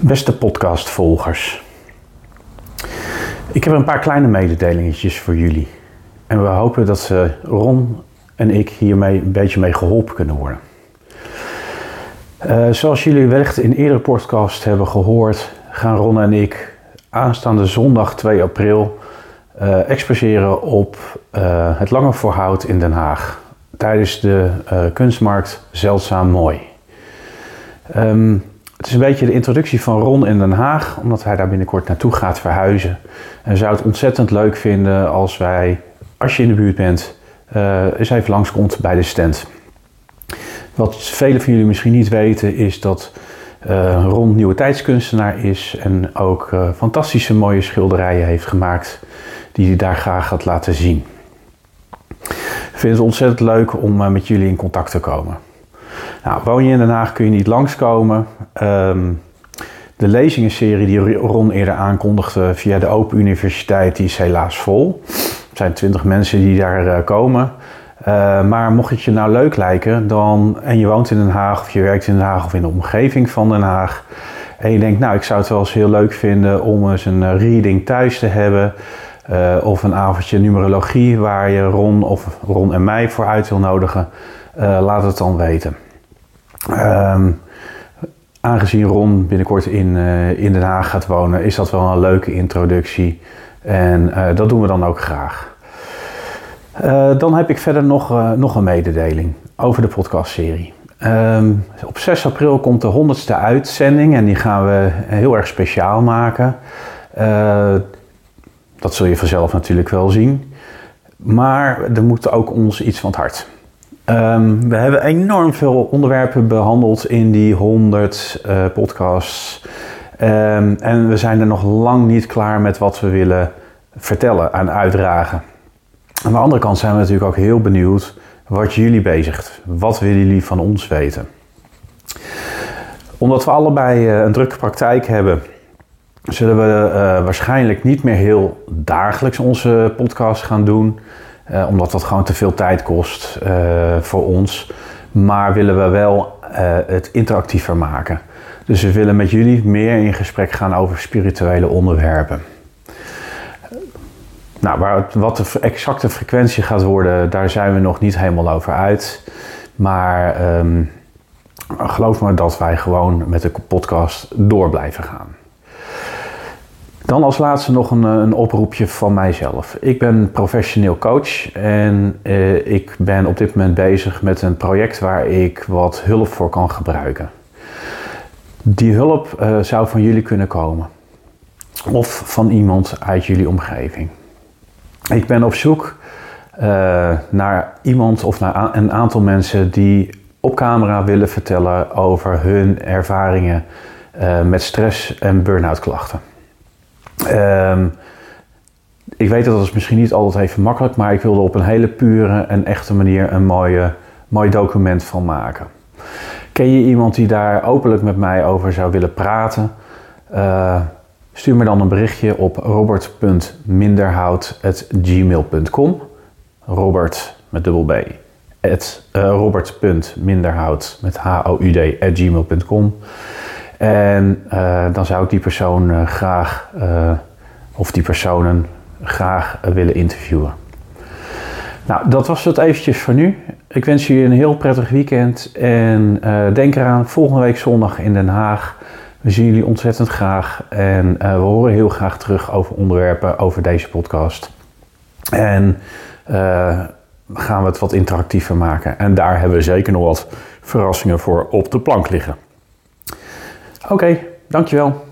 Beste podcastvolgers. Ik heb een paar kleine mededelingetjes voor jullie. En we hopen dat ze Ron en ik hiermee een beetje mee geholpen kunnen worden. Uh, zoals jullie wellicht in eerdere podcast hebben gehoord, gaan Ron en ik aanstaande zondag 2 april uh, exposeren op uh, het Lange Voorhout in Den Haag. Tijdens de kunstmarkt Zeldzaam Mooi. Um, het is een beetje de introductie van Ron in Den Haag, omdat hij daar binnenkort naartoe gaat verhuizen. En zou het ontzettend leuk vinden als wij, als je in de buurt bent, uh, eens even langskomt bij de stand. Wat velen van jullie misschien niet weten, is dat uh, Ron nieuwe tijdskunstenaar is en ook uh, fantastische mooie schilderijen heeft gemaakt die hij daar graag gaat laten zien. Ik vind het ontzettend leuk om met jullie in contact te komen. Nou, woon je in Den Haag kun je niet langskomen. Um, de lezingenserie die Ron eerder aankondigde via de Open Universiteit, die is helaas vol. Er zijn twintig mensen die daar uh, komen. Uh, maar mocht het je nou leuk lijken dan, en je woont in Den Haag of je werkt in Den Haag of in de omgeving van Den Haag. En je denkt, nou ik zou het wel eens heel leuk vinden om eens een uh, reading thuis te hebben. Of een avondje numerologie waar je Ron of Ron en mij voor uit wil nodigen. laat het dan weten. Um, aangezien Ron binnenkort in, uh, in Den Haag gaat wonen, is dat wel een leuke introductie. En uh, dat doen we dan ook graag. Uh, dan heb ik verder nog, nog een mededeling over de podcastserie. Um, op 6 april komt de 100ste uitzending en die gaan we heel erg speciaal maken. dat zul je vanzelf natuurlijk wel zien. Maar er moet ook ons iets van het hart. Um, we hebben enorm veel onderwerpen behandeld in die 100 uh, podcasts. Um, en we zijn er nog lang niet klaar met wat we willen vertellen en uitdragen. Aan de andere kant zijn we natuurlijk ook heel benieuwd wat jullie bezigt. Wat willen jullie van ons weten? Omdat we allebei uh, een drukke praktijk hebben, zullen we uh, waarschijnlijk niet meer heel dagelijks onze podcast gaan doen. Uh, omdat dat gewoon te veel tijd kost uh, voor ons. Maar willen we wel uh, het interactiever maken. Dus we willen met jullie meer in gesprek gaan over spirituele onderwerpen. Nou, waar, wat de exacte frequentie gaat worden, daar zijn we nog niet helemaal over uit. Maar um, geloof me dat wij gewoon met de podcast door blijven gaan. Dan als laatste nog een, een, oproepje van mijzelf. Ik ben professioneel coach en eh, ik ben op dit moment bezig met een project waar ik wat hulp voor kan gebruiken. Die hulp uh, zou van jullie kunnen komen. Of van iemand uit jullie omgeving. Ik ben op zoek uh, naar iemand of naar een aantal mensen die op camera willen vertellen over hun ervaringen met stress en burn-out klachten. Um, ik weet dat het misschien niet altijd even makkelijk, maar ik wilde op een hele pure en echte manier een mooie, mooi document van maken. Ken je iemand die daar openlijk met mij over zou willen praten? Uh, stuur me dan een berichtje op robert.minderhout.gmail.com Robert met dubbel B. Uh, robert.minderhout met H-O-U-D at gmail.com en uh, dan zou ik die persoon uh, graag, uh, of die personen graag willen interviewen. Nou, dat was het eventjes voor nu. Ik wens jullie een heel prettig weekend. En denk eraan, volgende week zondag in Den Haag. We zien jullie ontzettend graag. En we horen heel graag terug over onderwerpen over deze podcast. En gaan we het wat interactiever maken. En daar hebben we zeker nog wat verrassingen voor op de plank liggen. Oké, dankjewel.